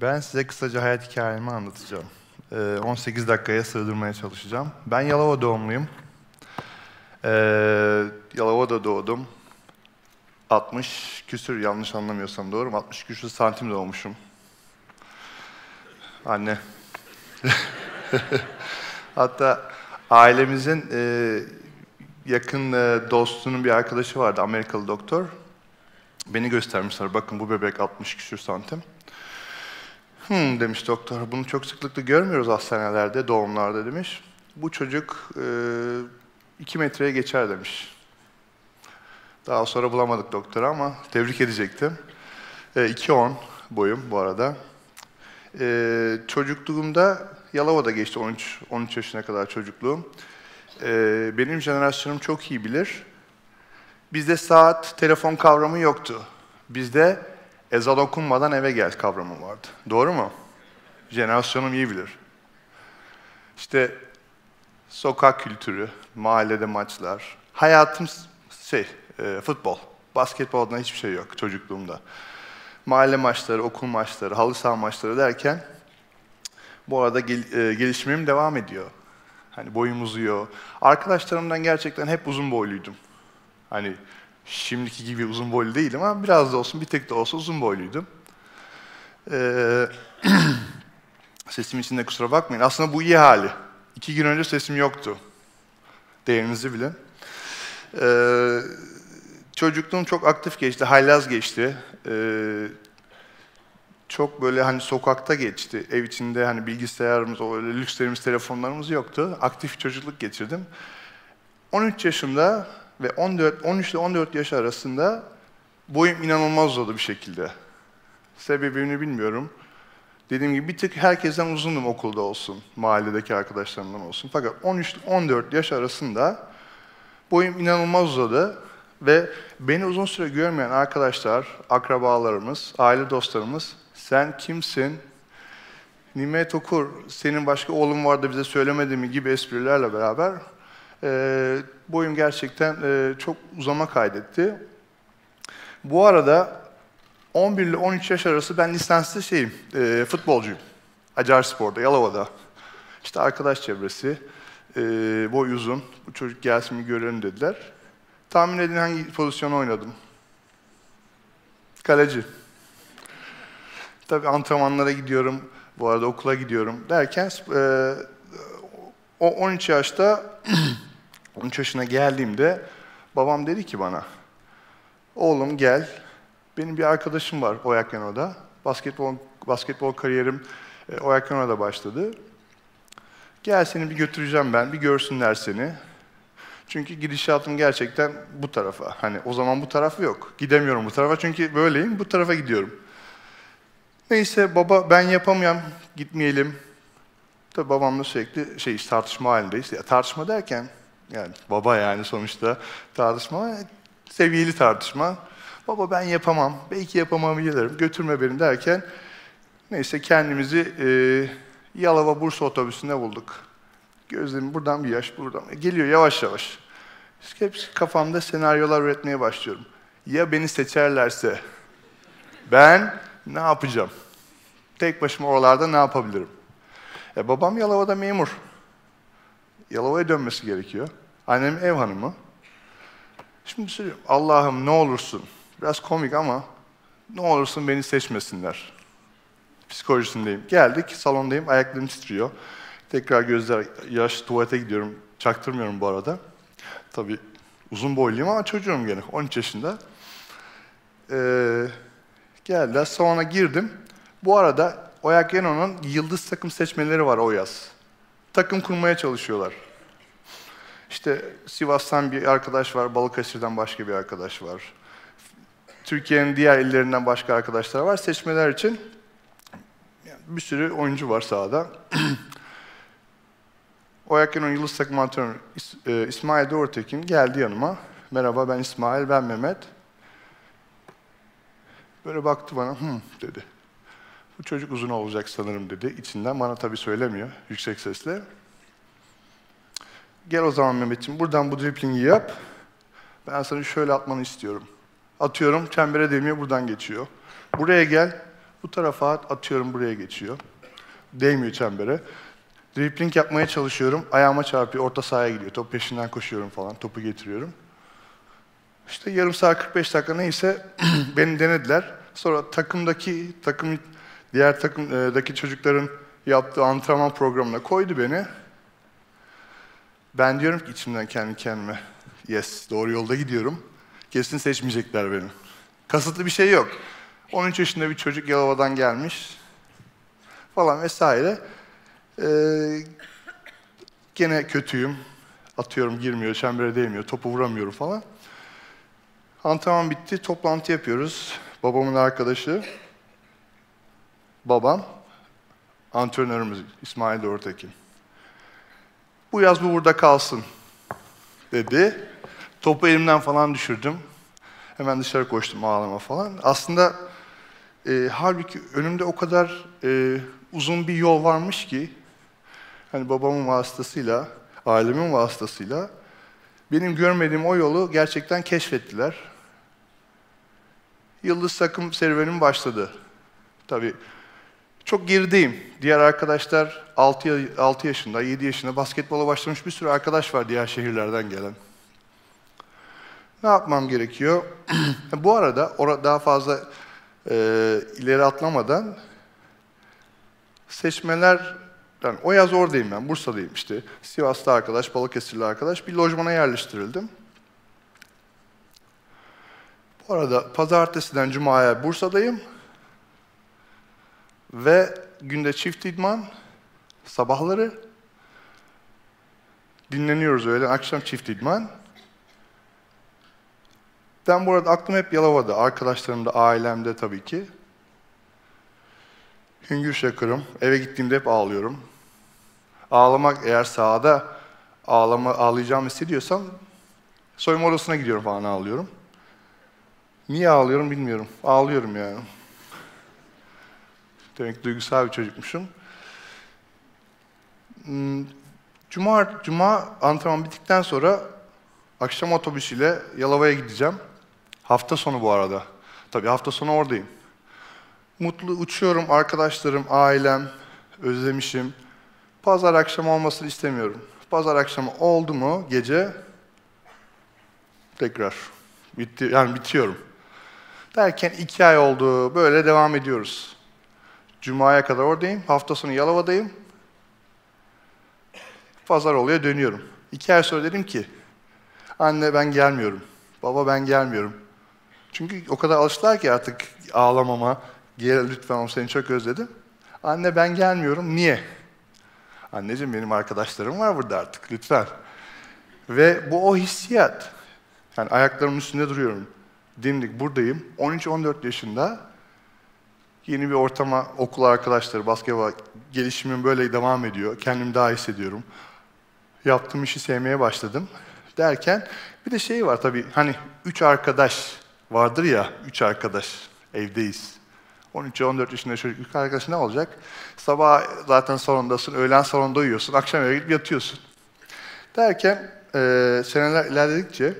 Ben size kısaca hayat hikayemi anlatacağım. Ee, 18 dakikaya sığdırmaya çalışacağım. Ben Yalova doğumluyum. Ee, Yalova'da doğdum. 60 küsür yanlış anlamıyorsam doğru mu? 60 küsür santim doğmuşum. Anne. Hatta ailemizin e, yakın e, dostunun bir arkadaşı vardı, Amerikalı doktor. Beni göstermişler, bakın bu bebek 60 küsür santim. Hmm demiş doktor, bunu çok sıklıkla görmüyoruz hastanelerde, doğumlarda demiş. Bu çocuk e, 2 metreye geçer demiş. Daha sonra bulamadık doktoru ama tebrik edecektim. E, 2.10 boyum bu arada. E, çocukluğumda Yalova'da geçti 13, 13 yaşına kadar çocukluğum. E, benim jenerasyonum çok iyi bilir. Bizde saat, telefon kavramı yoktu. Bizde ezan okunmadan eve gel kavramı vardı. Doğru mu? Jenerasyonum iyi bilir. İşte sokak kültürü, mahallede maçlar. Hayatım şey, e, futbol. Basketboldan hiçbir şey yok çocukluğumda. Mahalle maçları, okul maçları, halı saha maçları derken bu arada gel, e, gelişimim devam ediyor. Hani boyum uzuyor. Arkadaşlarımdan gerçekten hep uzun boyluydum. Hani şimdiki gibi uzun boylu değilim ama biraz da olsun, bir tek de olsa uzun boyluydum. Ee, sesim için de kusura bakmayın. Aslında bu iyi hali. İki gün önce sesim yoktu. Değerinizi bilin. Ee, çocukluğum çok aktif geçti, haylaz geçti. Ee, çok böyle hani sokakta geçti. Ev içinde hani bilgisayarımız, öyle lükslerimiz, telefonlarımız yoktu. Aktif çocukluk geçirdim. 13 yaşımda ve 14 13 ile 14 yaş arasında boyum inanılmaz uzadı bir şekilde. Sebebini bilmiyorum. Dediğim gibi bir tık herkesten uzundum okulda olsun, mahalledeki arkadaşlarımdan olsun. Fakat 13-14 yaş arasında boyum inanılmaz uzadı ve beni uzun süre görmeyen arkadaşlar, akrabalarımız, aile dostlarımız sen kimsin? Nimet Okur, senin başka oğlun vardı bize söylemedi mi gibi esprilerle beraber e, boyum gerçekten e, çok uzama kaydetti. Bu arada 11 ile 13 yaş arası ben lisanslı şeyim, e, futbolcuyum. Acar Spor'da, Yalova'da. İşte arkadaş çevresi, e, boy uzun, bu çocuk gelsin bir görelim dediler. Tahmin edin hangi pozisyonu oynadım? Kaleci. Tabii antrenmanlara gidiyorum, bu arada okula gidiyorum derken e, o 13 yaşta 13 yaşına geldiğimde babam dedi ki bana oğlum gel benim bir arkadaşım var Oyakeno'da. Basketbol basketbol kariyerim e, Oyakeno'da başladı. Gel seni bir götüreceğim ben, bir görsünler seni. Çünkü gidişatım gerçekten bu tarafa. Hani o zaman bu tarafı yok. Gidemiyorum bu tarafa çünkü böyleyim, bu tarafa gidiyorum. Neyse baba ben yapamıyorum, gitmeyelim. Tabii babamla sürekli şey tartışma halindeyiz. Ya, tartışma derken yani baba yani sonuçta tartışma seviyeli tartışma. Baba ben yapamam, belki yapamayabilirim, götürme beni derken neyse kendimizi e, Yalova Bursa otobüsünde bulduk. Gözlerim buradan bir yaş, buradan. Geliyor yavaş yavaş. Hep kafamda senaryolar üretmeye başlıyorum. Ya beni seçerlerse ben ne yapacağım? Tek başıma oralarda ne yapabilirim? E, babam Yalova'da memur. Yalova'ya dönmesi gerekiyor. Annem ev hanımı. Şimdi söylüyorum, Allah'ım ne olursun, biraz komik ama ne olursun beni seçmesinler. Psikolojisindeyim. Geldik, salondayım, ayaklarım titriyor. Tekrar gözler yaş, tuvalete gidiyorum. Çaktırmıyorum bu arada. Tabii uzun boyluyum ama çocuğum gene, 13 yaşında. Ee, geldiler, salona girdim. Bu arada Oyak Yeno'nun yıldız takım seçmeleri var o yaz. Takım kurmaya çalışıyorlar. İşte Sivas'tan bir arkadaş var, Balıkesir'den başka bir arkadaş var. Türkiye'nin diğer illerinden başka arkadaşlar var. Seçmeler için bir sürü oyuncu var sahada. Oyaken'in yıldız takım antrenörü e, İsmail Doğrutekin geldi yanıma. Merhaba ben İsmail, ben Mehmet. Böyle baktı bana, hı dedi. Bu çocuk uzun olacak sanırım dedi. İçinden bana tabii söylemiyor yüksek sesle. Gel o zaman Mehmetciğim buradan bu driplingi yap. Ben sana şöyle atmanı istiyorum. Atıyorum çembere demiyor buradan geçiyor. Buraya gel. Bu tarafa atıyorum buraya geçiyor. Değmiyor çembere. Dribbling yapmaya çalışıyorum. Ayağıma çarpıyor, orta sahaya gidiyor. Top peşinden koşuyorum falan, topu getiriyorum. İşte yarım saat 45 dakika neyse beni denediler. Sonra takımdaki takım diğer takımdaki çocukların yaptığı antrenman programına koydu beni. Ben diyorum ki içimden kendi kendime, yes doğru yolda gidiyorum. Kesin seçmeyecekler beni. Kasıtlı bir şey yok. 13 yaşında bir çocuk Yalova'dan gelmiş falan vesaire. Ee, gene kötüyüm. Atıyorum girmiyor, çembere değmiyor, topu vuramıyorum falan. Antrenman bitti, toplantı yapıyoruz. Babamın arkadaşı, babam, antrenörümüz İsmail Doğrutekin. Bu yaz bu burada kalsın dedi. Topu elimden falan düşürdüm. Hemen dışarı koştum ağlama falan. Aslında e, halbuki önümde o kadar e, uzun bir yol varmış ki hani babamın vasıtasıyla, ailemin vasıtasıyla benim görmediğim o yolu gerçekten keşfettiler. Yıldız takım serüvenim başladı. Tabii çok gerideyim. Diğer arkadaşlar 6, 6 yaşında, 7 yaşında basketbola başlamış bir sürü arkadaş var diğer şehirlerden gelen. Ne yapmam gerekiyor? Bu arada daha fazla e, ileri atlamadan seçmeler, yani o yaz oradayım ben, Bursa'dayım işte. Sivas'ta arkadaş, Balıkesirli arkadaş, bir lojmana yerleştirildim. Bu arada pazartesiden cumaya Bursa'dayım. Ve günde çift idman, sabahları dinleniyoruz öyle, akşam çift idman. Ben bu arada aklım hep Yalova'da, arkadaşlarımda, ailemde tabii ki. Hüngür şakırım, eve gittiğimde hep ağlıyorum. Ağlamak eğer sahada ağlama, ağlayacağımı hissediyorsam soyunma odasına gidiyorum falan ağlıyorum. Niye ağlıyorum bilmiyorum. Ağlıyorum yani. Demek duygusal bir çocukmuşum. Hmm, Cuma, Cuma antrenman bittikten sonra akşam otobüsüyle Yalova'ya gideceğim. Hafta sonu bu arada. Tabii hafta sonu oradayım. Mutlu uçuyorum, arkadaşlarım, ailem, özlemişim. Pazar akşamı olmasını istemiyorum. Pazar akşamı oldu mu gece tekrar bitti yani bitiyorum. Derken iki ay oldu, böyle devam ediyoruz. Cuma'ya kadar oradayım, hafta sonu Yalova'dayım. Pazar oluyor, dönüyorum. İki ay sonra dedim ki, anne ben gelmiyorum, baba ben gelmiyorum. Çünkü o kadar alıştılar ki artık ağlamama, gel lütfen seni çok özledim. Anne ben gelmiyorum, niye? Anneciğim benim arkadaşlarım var burada artık, lütfen. Ve bu o hissiyat. Yani ayaklarımın üstünde duruyorum. Dimdik buradayım. 13-14 yaşında yeni bir ortama, okul arkadaşları, basketbol gelişimim böyle devam ediyor. Kendimi daha hissediyorum. Yaptığım işi sevmeye başladım. Derken bir de şey var tabii hani üç arkadaş vardır ya, üç arkadaş evdeyiz. 13-14 yaşında çocuk üç arkadaş ne olacak? Sabah zaten salondasın, öğlen salonda uyuyorsun, akşam eve gidip yatıyorsun. Derken e, seneler ilerledikçe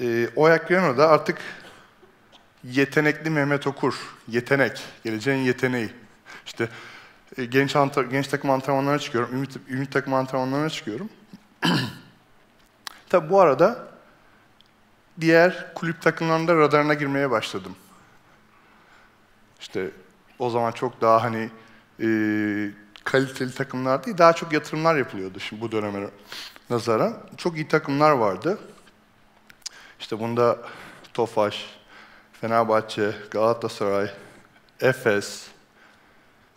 e, Oyak da artık yetenekli Mehmet Okur, yetenek, geleceğin yeteneği. İşte e, genç, antr genç takım antrenmanlarına çıkıyorum, ümit, ümit takım antrenmanlarına çıkıyorum. Tabi bu arada diğer kulüp takımlarında radarına girmeye başladım. İşte o zaman çok daha hani e, kaliteli takımlar değil, daha çok yatırımlar yapılıyordu şimdi bu döneme nazaran. Çok iyi takımlar vardı. İşte bunda Tofaş, Fenerbahçe, Galatasaray, Efes,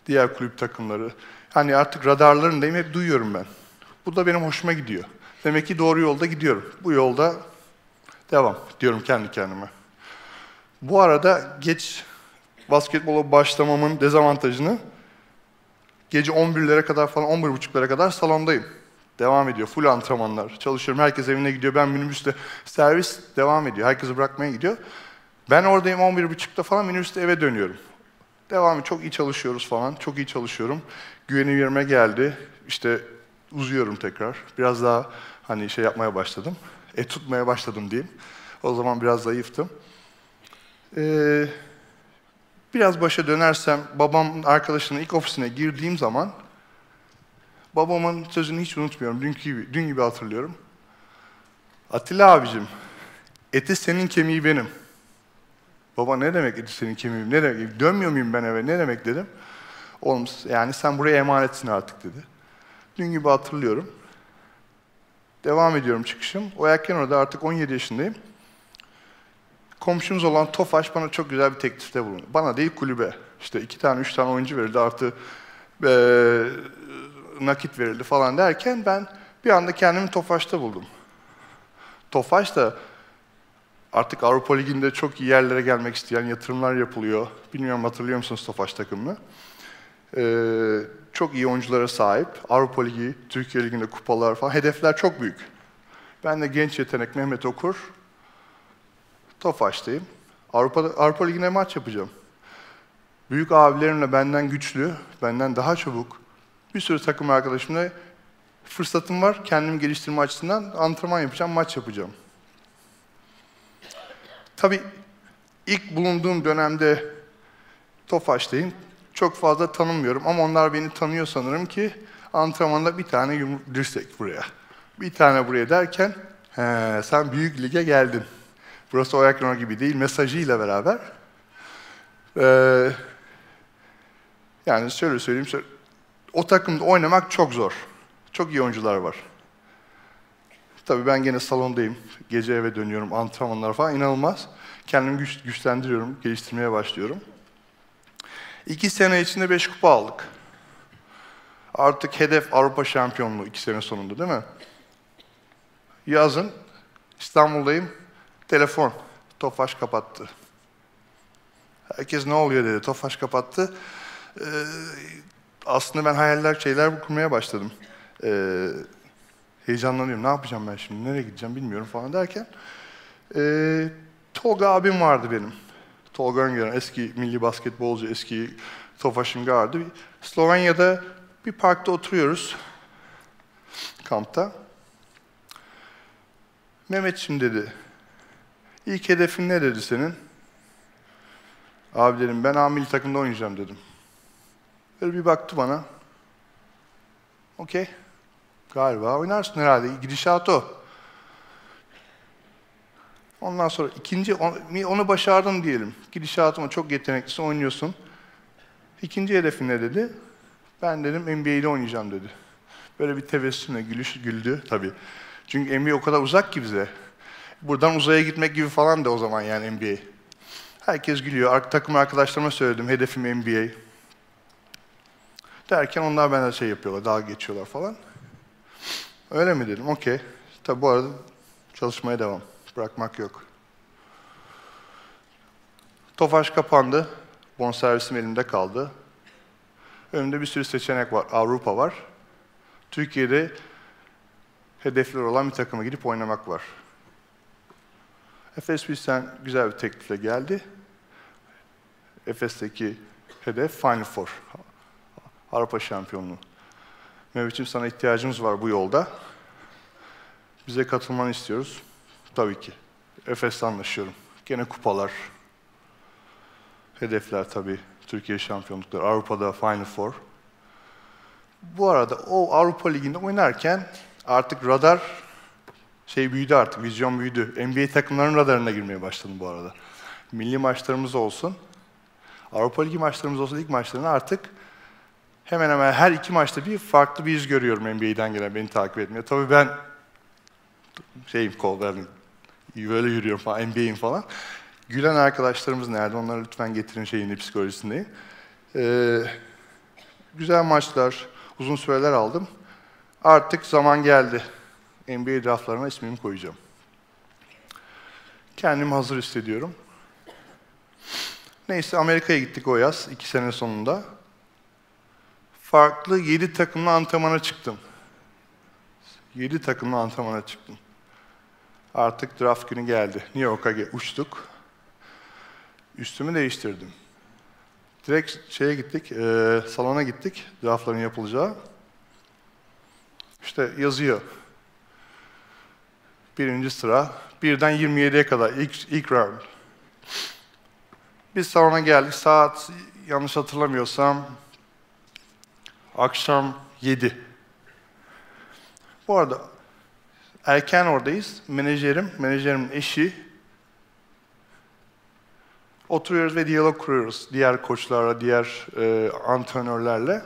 diğer kulüp takımları. Hani artık radarlarındayım, hep duyuyorum ben. Bu da benim hoşuma gidiyor. Demek ki doğru yolda gidiyorum. Bu yolda devam diyorum kendi kendime. Bu arada geç basketbola başlamamın dezavantajını gece 11'lere kadar falan 11.30'lara kadar salondayım. Devam ediyor. Full antrenmanlar. Çalışıyorum. Herkes evine gidiyor. Ben minibüste servis devam ediyor. Herkesi bırakmaya gidiyor. Ben oradayım 11.30'da falan minibüste eve dönüyorum. Devamı çok iyi çalışıyoruz falan. Çok iyi çalışıyorum. Güvenim geldi. İşte uzuyorum tekrar. Biraz daha hani şey yapmaya başladım. Et tutmaya başladım diyeyim. O zaman biraz zayıftım. Ee, Biraz başa dönersem, babam arkadaşının ilk ofisine girdiğim zaman babamın sözünü hiç unutmuyorum. Dünkü gibi, dün gibi hatırlıyorum. Atilla abicim, eti senin kemiği benim. Baba ne demek eti senin kemiğim, ne demek, dönmüyor muyum ben eve, ne demek dedim. Oğlum yani sen buraya emanetsin artık dedi. Dün gibi hatırlıyorum. Devam ediyorum çıkışım. O erken orada artık 17 yaşındayım. Komşumuz olan Tofaş bana çok güzel bir teklifte bulundu. Bana değil kulübe. İşte iki tane, üç tane oyuncu verildi artı e, nakit verildi falan derken ben bir anda kendimi Tofaş'ta buldum. Tofaş da artık Avrupa Ligi'nde çok iyi yerlere gelmek isteyen yatırımlar yapılıyor. Bilmiyorum hatırlıyor musunuz Tofaş takımını? Ee, çok iyi oyunculara sahip. Avrupa Ligi, Türkiye Ligi'nde kupalar falan. Hedefler çok büyük. Ben de genç yetenek Mehmet Okur. Tofaş'tayım. Avrupa, Avrupa Ligi'ne maç yapacağım. Büyük abilerimle benden güçlü, benden daha çabuk bir sürü takım arkadaşımla fırsatım var. Kendimi geliştirme açısından antrenman yapacağım, maç yapacağım. Tabii ilk bulunduğum dönemde Tofaş'tayım. Çok fazla tanımıyorum ama onlar beni tanıyor sanırım ki antrenmanda bir tane yumruk dirsek buraya. Bir tane buraya derken he, sen büyük lige geldin. Burası Oyak gibi değil mesajıyla beraber. Ee, yani şöyle söyleyeyim, şöyle, o takımda oynamak çok zor. Çok iyi oyuncular var. Tabii ben gene salondayım. Gece eve dönüyorum, antrenmanlar falan inanılmaz. Kendimi güç, güçlendiriyorum, geliştirmeye başlıyorum. İki sene içinde beş kupa aldık. Artık hedef Avrupa şampiyonluğu iki sene sonunda değil mi? Yazın İstanbul'dayım. Telefon. Tofaş kapattı. Herkes ne oluyor dedi. Tofaş kapattı. Ee, aslında ben hayaller, şeyler kurmaya başladım. Ee, heyecanlanıyorum. Ne yapacağım ben şimdi? Nereye gideceğim bilmiyorum falan derken. Ee, Tolga abim vardı benim. Tolga Öngören, eski milli basketbolcu, eski Tofaş'ın gardı. Slovenya'da bir parkta oturuyoruz. Kampta. Mehmetçim dedi. İlk hedefin ne dedi senin? Abi dedim ben amil takımda oynayacağım dedim. Böyle bir baktı bana. Okey. Galiba oynarsın herhalde. Gidişat o. Ondan sonra ikinci, onu başardın diyelim. Gidişatıma çok yeteneklisin, oynuyorsun. İkinci hedefin ne dedi? Ben dedim NBA'de oynayacağım dedi. Böyle bir tebessümle gülüş güldü tabii. Çünkü NBA o kadar uzak ki bize. Buradan uzaya gitmek gibi falan da o zaman yani NBA. Herkes gülüyor. Takım arkadaşlarıma söyledim hedefim NBA. Derken onlar benden şey yapıyorlar, dalga geçiyorlar falan. Öyle mi dedim, okey. Tabi bu arada çalışmaya devam. Bırakmak yok. Tofaş kapandı. Bonservisim elimde kaldı. Önümde bir sürü seçenek var. Avrupa var. Türkiye'de hedefler olan bir takıma gidip oynamak var. Efes bizden güzel bir teklifle geldi. Efes'teki hedef Final Four. Avrupa şampiyonluğu. Mehmet'ciğim sana ihtiyacımız var bu yolda. Bize katılmanı istiyoruz. Tabii ki. Efes'le anlaşıyorum. Gene kupalar, hedefler tabii. Türkiye şampiyonlukları, Avrupa'da Final Four. Bu arada o Avrupa Ligi'nde oynarken artık radar şey büyüdü artık, vizyon büyüdü. NBA takımlarının radarına girmeye başladım bu arada. Milli maçlarımız olsun, Avrupa Ligi maçlarımız olsun, lig maçlarını artık hemen hemen her iki maçta bir farklı bir yüz görüyorum NBA'den gelen beni takip etmeye. Tabii ben şeyim kol verdim, böyle yürüyorum falan, NBA'im falan. Gülen arkadaşlarımız nerede? Onları lütfen getirin şeyini, psikolojisini. Ee, güzel maçlar, uzun süreler aldım. Artık zaman geldi. NBA draftlarına ismimi koyacağım. Kendimi hazır hissediyorum. Neyse Amerika'ya gittik o yaz, iki sene sonunda. Farklı yedi takımla antrenmana çıktım. Yedi takımla antrenmana çıktım. Artık draft günü geldi. New York'a uçtuk. Üstümü değiştirdim. Direkt şeye gittik, e, salona gittik, draftların yapılacağı. İşte yazıyor. Birinci sıra, birden 27'ye kadar ilk, ilk round. Biz salona geldik. Saat yanlış hatırlamıyorsam akşam 7. Bu arada erken oradayız. Menajerim, menajerimin eşi. Oturuyoruz ve diyalog kuruyoruz diğer koçlarla, diğer e, antrenörlerle.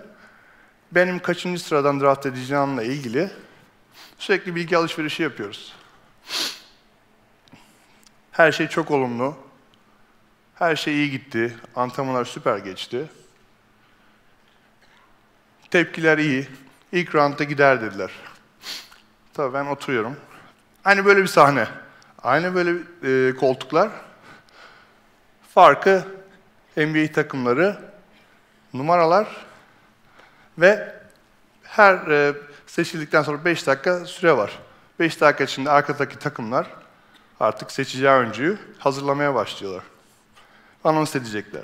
Benim kaçıncı sıradan draft edeceğimle ilgili sürekli bilgi alışverişi yapıyoruz. Her şey çok olumlu. Her şey iyi gitti. Antrenmanlar süper geçti. Tepkiler iyi. İlk roundda gider dediler. Tabii ben oturuyorum. Aynı böyle bir sahne. Aynı böyle e, koltuklar. Farkı NBA takımları, numaralar ve her e, seçildikten sonra 5 dakika süre var. 5 dakika içinde arkadaki takımlar artık seçeceği oyuncuyu hazırlamaya başlıyorlar. Anons edecekler.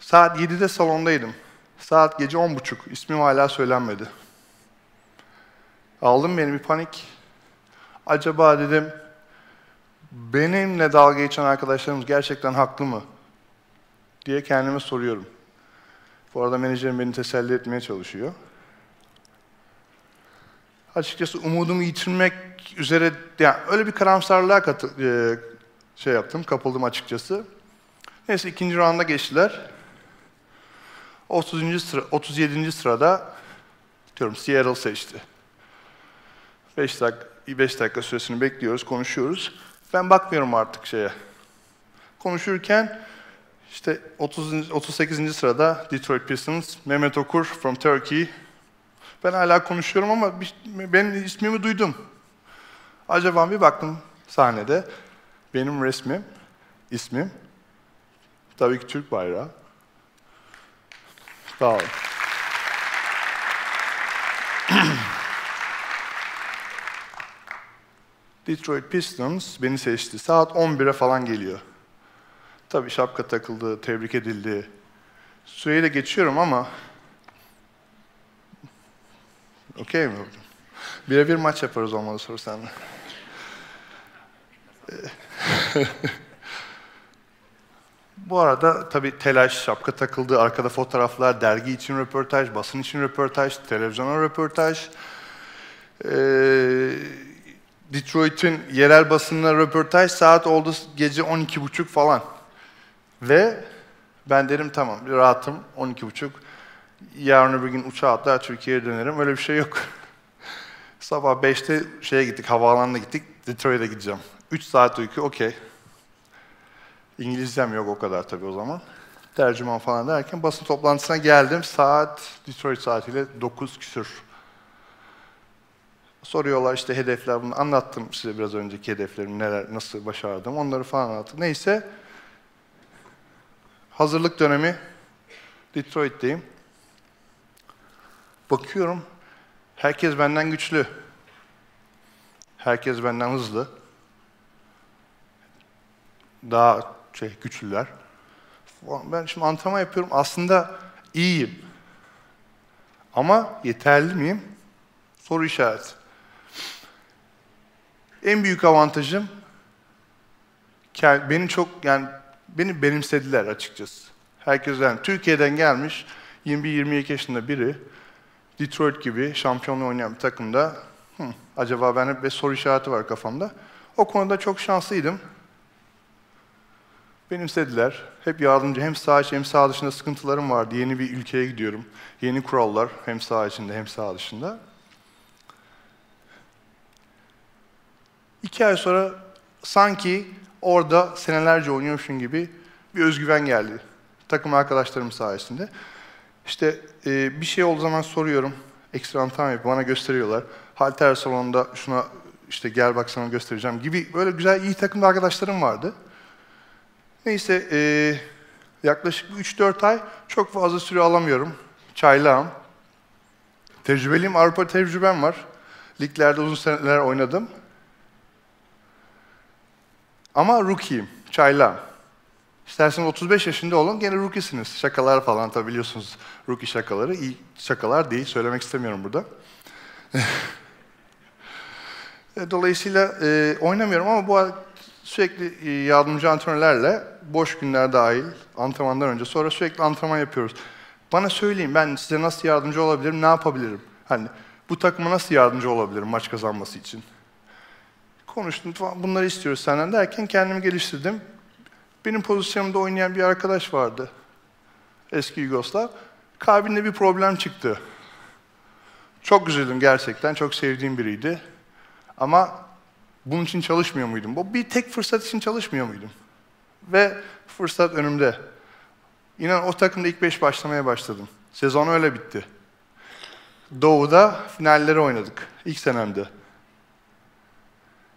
Saat 7'de salondaydım. Saat gece 10.30. İsmim hala söylenmedi. Aldım beni bir panik. Acaba dedim benimle dalga geçen arkadaşlarımız gerçekten haklı mı? diye kendime soruyorum. Bu arada menajerim beni teselli etmeye çalışıyor. Açıkçası umudumu yitirmek üzere, yani öyle bir karamsarlığa katı, e, şey yaptım, kapıldım açıkçası. Neyse ikinci rounda geçtiler. 30. sıra, 37. sırada diyorum Seattle seçti. 5 dakika, 5 dakika süresini bekliyoruz, konuşuyoruz. Ben bakmıyorum artık şeye. Konuşurken işte 30, 38. sırada Detroit Pistons, Mehmet Okur from Turkey. Ben hala konuşuyorum ama bir, ben ismimi duydum. Acaba bir baktım sahnede. Benim resmim, ismim. Tabii ki Türk bayrağı. Sağ olun. Detroit Pistons beni seçti. Saat 11'e falan geliyor. Tabii şapka takıldı, tebrik edildi. Süreyi de geçiyorum ama... Okey mi? Birebir maç yaparız olmalı soru sende. Bu arada tabii telaş, şapka takıldı, arkada fotoğraflar, dergi için röportaj, basın için röportaj, televizyona röportaj. Ee, Detroit'in yerel basınına röportaj saat oldu gece 12.30 falan. Ve ben derim tamam rahatım 12.30. Yarın öbür gün uçağa atlar Türkiye'ye dönerim. Öyle bir şey yok. Sabah 5'te şeye gittik, havaalanına gittik. Detroit'e gideceğim. 3 saat uyku, okey. İngilizcem yok o kadar tabii o zaman. Tercüman falan derken basın toplantısına geldim. Saat, Detroit saatiyle 9 küsür. Soruyorlar işte hedefler, bunu anlattım size biraz önceki hedeflerimi, neler, nasıl başardım, onları falan anlattım. Neyse, hazırlık dönemi Detroit'teyim. Bakıyorum, herkes benden güçlü. Herkes benden hızlı. Daha şey, güçlüler. Ben şimdi antrenman yapıyorum. Aslında iyiyim. Ama yeterli miyim? Soru işareti. En büyük avantajım beni çok yani beni benimsediler açıkçası. Herkes yani Türkiye'den gelmiş 21-22 yaşında biri Detroit gibi şampiyonluğu oynayan bir takımda Hı, acaba ben hep bir soru işareti var kafamda. O konuda çok şanslıydım. Benimsediler. Hep yardımcı. Hem sağ içi hem sağ dışında sıkıntılarım vardı. Yeni bir ülkeye gidiyorum. Yeni kurallar hem sağ içinde hem sağ dışında. İki ay sonra sanki orada senelerce oynuyormuşum gibi bir özgüven geldi. Takım arkadaşlarım sayesinde. İşte e, bir şey olduğu zaman soruyorum. Ekstra antrenman yapıp bana gösteriyorlar. Halter salonunda şuna işte gel bak sana göstereceğim gibi böyle güzel iyi takımda arkadaşlarım vardı. Neyse e, yaklaşık 3-4 ay çok fazla süre alamıyorum. Çaylağım. Tecrübeliyim, Avrupa tecrübem var. Liglerde uzun seneler oynadım. Ama rookie'yim, çaylağım. İsterseniz 35 yaşında olun, gene rookie'siniz. Şakalar falan tabi biliyorsunuz rookie şakaları. iyi şakalar değil, söylemek istemiyorum burada. E, dolayısıyla e, oynamıyorum ama bu sürekli e, yardımcı antrenörlerle boş günler dahil antrenmandan önce sonra sürekli antrenman yapıyoruz. Bana söyleyin ben size nasıl yardımcı olabilirim, ne yapabilirim? Hani bu takıma nasıl yardımcı olabilirim maç kazanması için? Konuştum falan, bunları istiyoruz senden derken kendimi geliştirdim. Benim pozisyonumda oynayan bir arkadaş vardı. Eski Yugoslav. Kalbinde bir problem çıktı. Çok üzüldüm gerçekten, çok sevdiğim biriydi. Ama bunun için çalışmıyor muydum? Bu bir tek fırsat için çalışmıyor muydum? Ve fırsat önümde. İnan o takımda ilk beş başlamaya başladım. Sezon öyle bitti. Doğu'da finalleri oynadık. ilk senemde.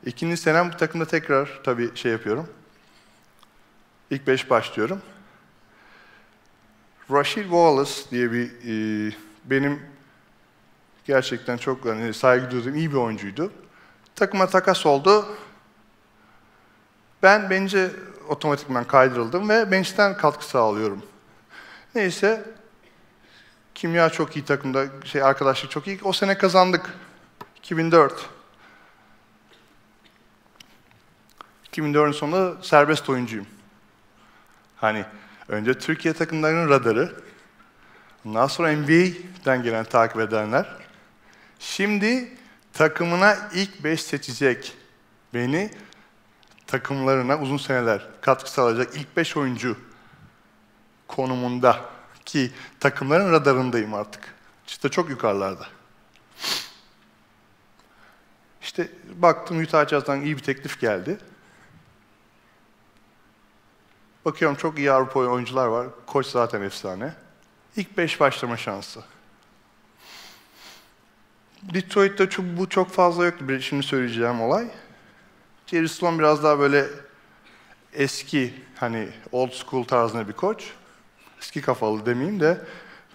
İkinci senem bu takımda tekrar tabii şey yapıyorum. İlk beş başlıyorum. Rashid Wallace diye bir e, benim gerçekten çok hani, saygı duyduğum iyi bir oyuncuydu. Takıma takas oldu. Ben bence otomatikman kaydırıldım ve bench'ten katkı sağlıyorum. Neyse kimya çok iyi takımda, şey arkadaşlık çok iyi. O sene kazandık. 2004. 2004'ün sonunda serbest oyuncuyum. Hani önce Türkiye takımlarının radarı, ondan sonra NBA'den gelen takip edenler. Şimdi takımına ilk 5 seçecek beni takımlarına uzun seneler katkı sağlayacak ilk 5 oyuncu konumunda ki takımların radarındayım artık. İşte çok yukarılarda. İşte baktım Utah Jazz'dan iyi bir teklif geldi. Bakıyorum çok iyi Avrupa oyuncular var. Koç zaten efsane. İlk beş başlama şansı. Detroit'te çok, bu çok fazla yoktu. Şimdi söyleyeceğim olay. Jerry Sloan biraz daha böyle eski, hani old school tarzında bir koç. Eski kafalı demeyeyim de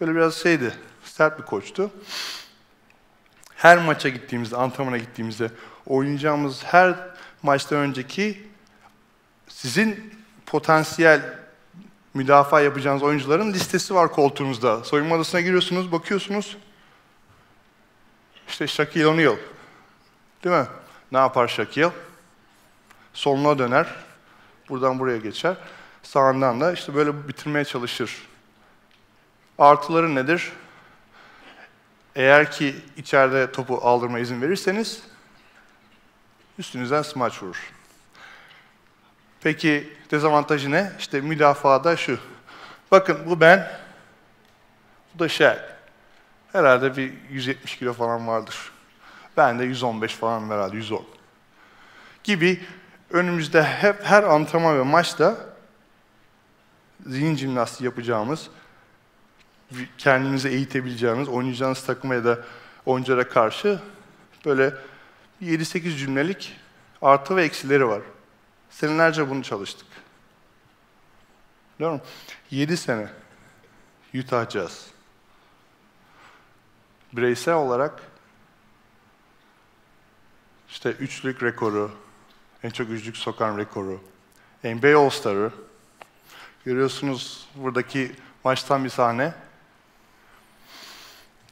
böyle biraz şeydi, sert bir koçtu. Her maça gittiğimizde, antrenmana gittiğimizde oynayacağımız her maçtan önceki sizin potansiyel müdafaa yapacağınız oyuncuların listesi var koltuğunuzda. Soyunma odasına giriyorsunuz, bakıyorsunuz. İşte Shaquille O'Neal. Değil mi? Ne yapar Shaquille? Soluna döner. Buradan buraya geçer. Sağından da işte böyle bitirmeye çalışır. Artıları nedir? Eğer ki içeride topu aldırma izin verirseniz üstünüzden smaç vurur. Peki dezavantajı ne? İşte müdafada şu. Bakın bu ben, bu da şey. Herhalde bir 170 kilo falan vardır. Ben de 115 falan herhalde 110. Gibi önümüzde hep her antrenman ve maçta zihin jimnastiği yapacağımız, kendinizi eğitebileceğiniz, oynayacağınız takıma ya da oyunculara karşı böyle 7-8 cümlelik artı ve eksileri var. Senelerce bunu çalıştık. Biliyor musun? 7 sene Utah Jazz. Bireysel olarak işte üçlük rekoru, en çok üçlük sokan rekoru, NBA All-Star'ı, görüyorsunuz buradaki maçtan bir sahne.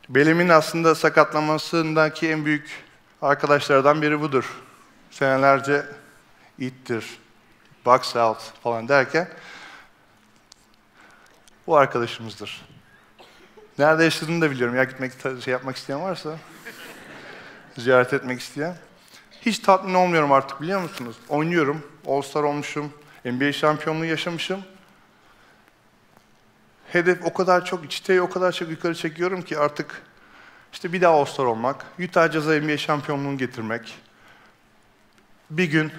Belimin aslında sakatlamasındaki en büyük arkadaşlardan biri budur. Senelerce ittir, box out falan derken bu arkadaşımızdır. Nerede yaşadığını da biliyorum. Ya gitmek, şey yapmak isteyen varsa, ziyaret etmek isteyen. Hiç tatmin olmuyorum artık biliyor musunuz? Oynuyorum, All-Star olmuşum, NBA şampiyonluğu yaşamışım. Hedef o kadar çok, çıtayı o kadar çok yukarı çekiyorum ki artık işte bir daha All-Star olmak, Utah Jazz'a NBA şampiyonluğunu getirmek, bir gün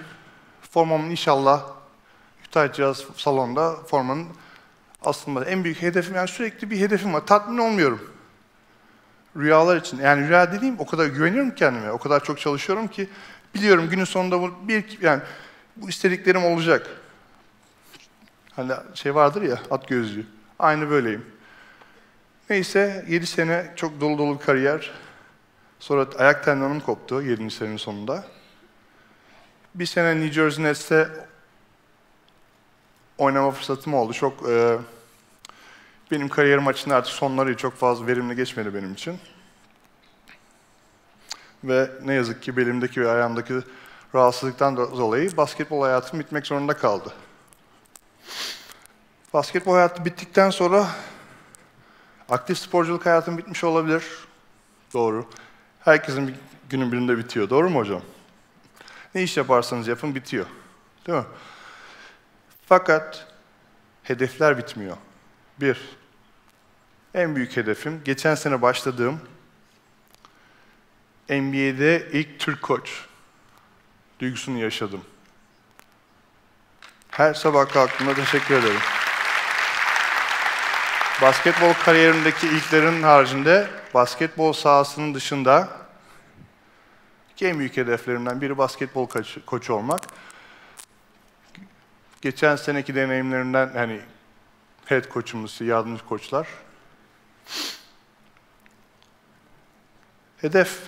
formamın inşallah Utah Jazz salonda formanın aslında en büyük hedefim yani sürekli bir hedefim var. Tatmin olmuyorum. Rüyalar için. Yani rüya dediğim o kadar güveniyorum kendime. O kadar çok çalışıyorum ki biliyorum günün sonunda bu bir yani bu istediklerim olacak. Hani şey vardır ya at gözlüğü. Aynı böyleyim. Neyse 7 sene çok dolu dolu bir kariyer. Sonra ayak tendonum koptu 7. senenin sonunda. Bir sene New Jersey Nets'te oynama fırsatım oldu. Çok e, benim kariyerim açısından artık sonları çok fazla verimli geçmedi benim için. Ve ne yazık ki belimdeki ve ayağımdaki rahatsızlıktan dolayı basketbol hayatım bitmek zorunda kaldı. Basketbol hayatı bittikten sonra aktif sporculuk hayatım bitmiş olabilir. Doğru. Herkesin bir günün birinde bitiyor. Doğru mu hocam? Ne iş yaparsanız yapın bitiyor. Değil mi? Fakat hedefler bitmiyor. Bir, en büyük hedefim geçen sene başladığım NBA'de ilk Türk koç duygusunu yaşadım. Her sabah kalktığımda teşekkür ederim. Basketbol kariyerimdeki ilklerin haricinde basketbol sahasının dışında en büyük hedeflerimden biri basketbol koçu, olmak. Geçen seneki deneyimlerimden hani head koçumuz, yardımcı koçlar. Hedef,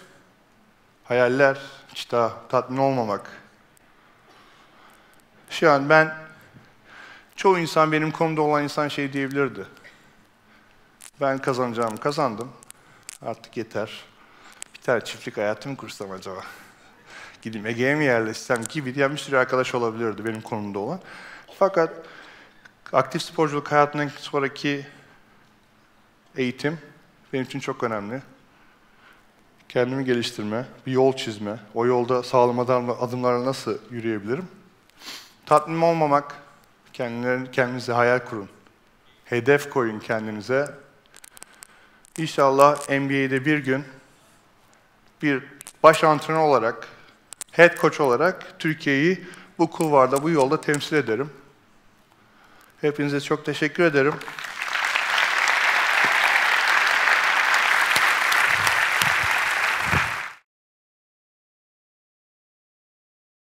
hayaller, çıta, tatmin olmamak. Şu an ben, çoğu insan benim konumda olan insan şey diyebilirdi. Ben kazanacağımı kazandım. Artık yeter. Bir tane çiftlik hayatı mı kursam acaba? Gideyim Ege'ye mi yerleşsem gibi diyen bir sürü arkadaş olabilirdi benim konumda olan. Fakat aktif sporculuk hayatından sonraki eğitim benim için çok önemli. Kendimi geliştirme, bir yol çizme, o yolda sağlam adımlarla nasıl yürüyebilirim? Tatmin olmamak, kendinize hayal kurun. Hedef koyun kendinize. İnşallah NBA'de bir gün bir baş antrenör olarak, head coach olarak Türkiye'yi bu kulvarda, bu yolda temsil ederim. Hepinize çok teşekkür ederim.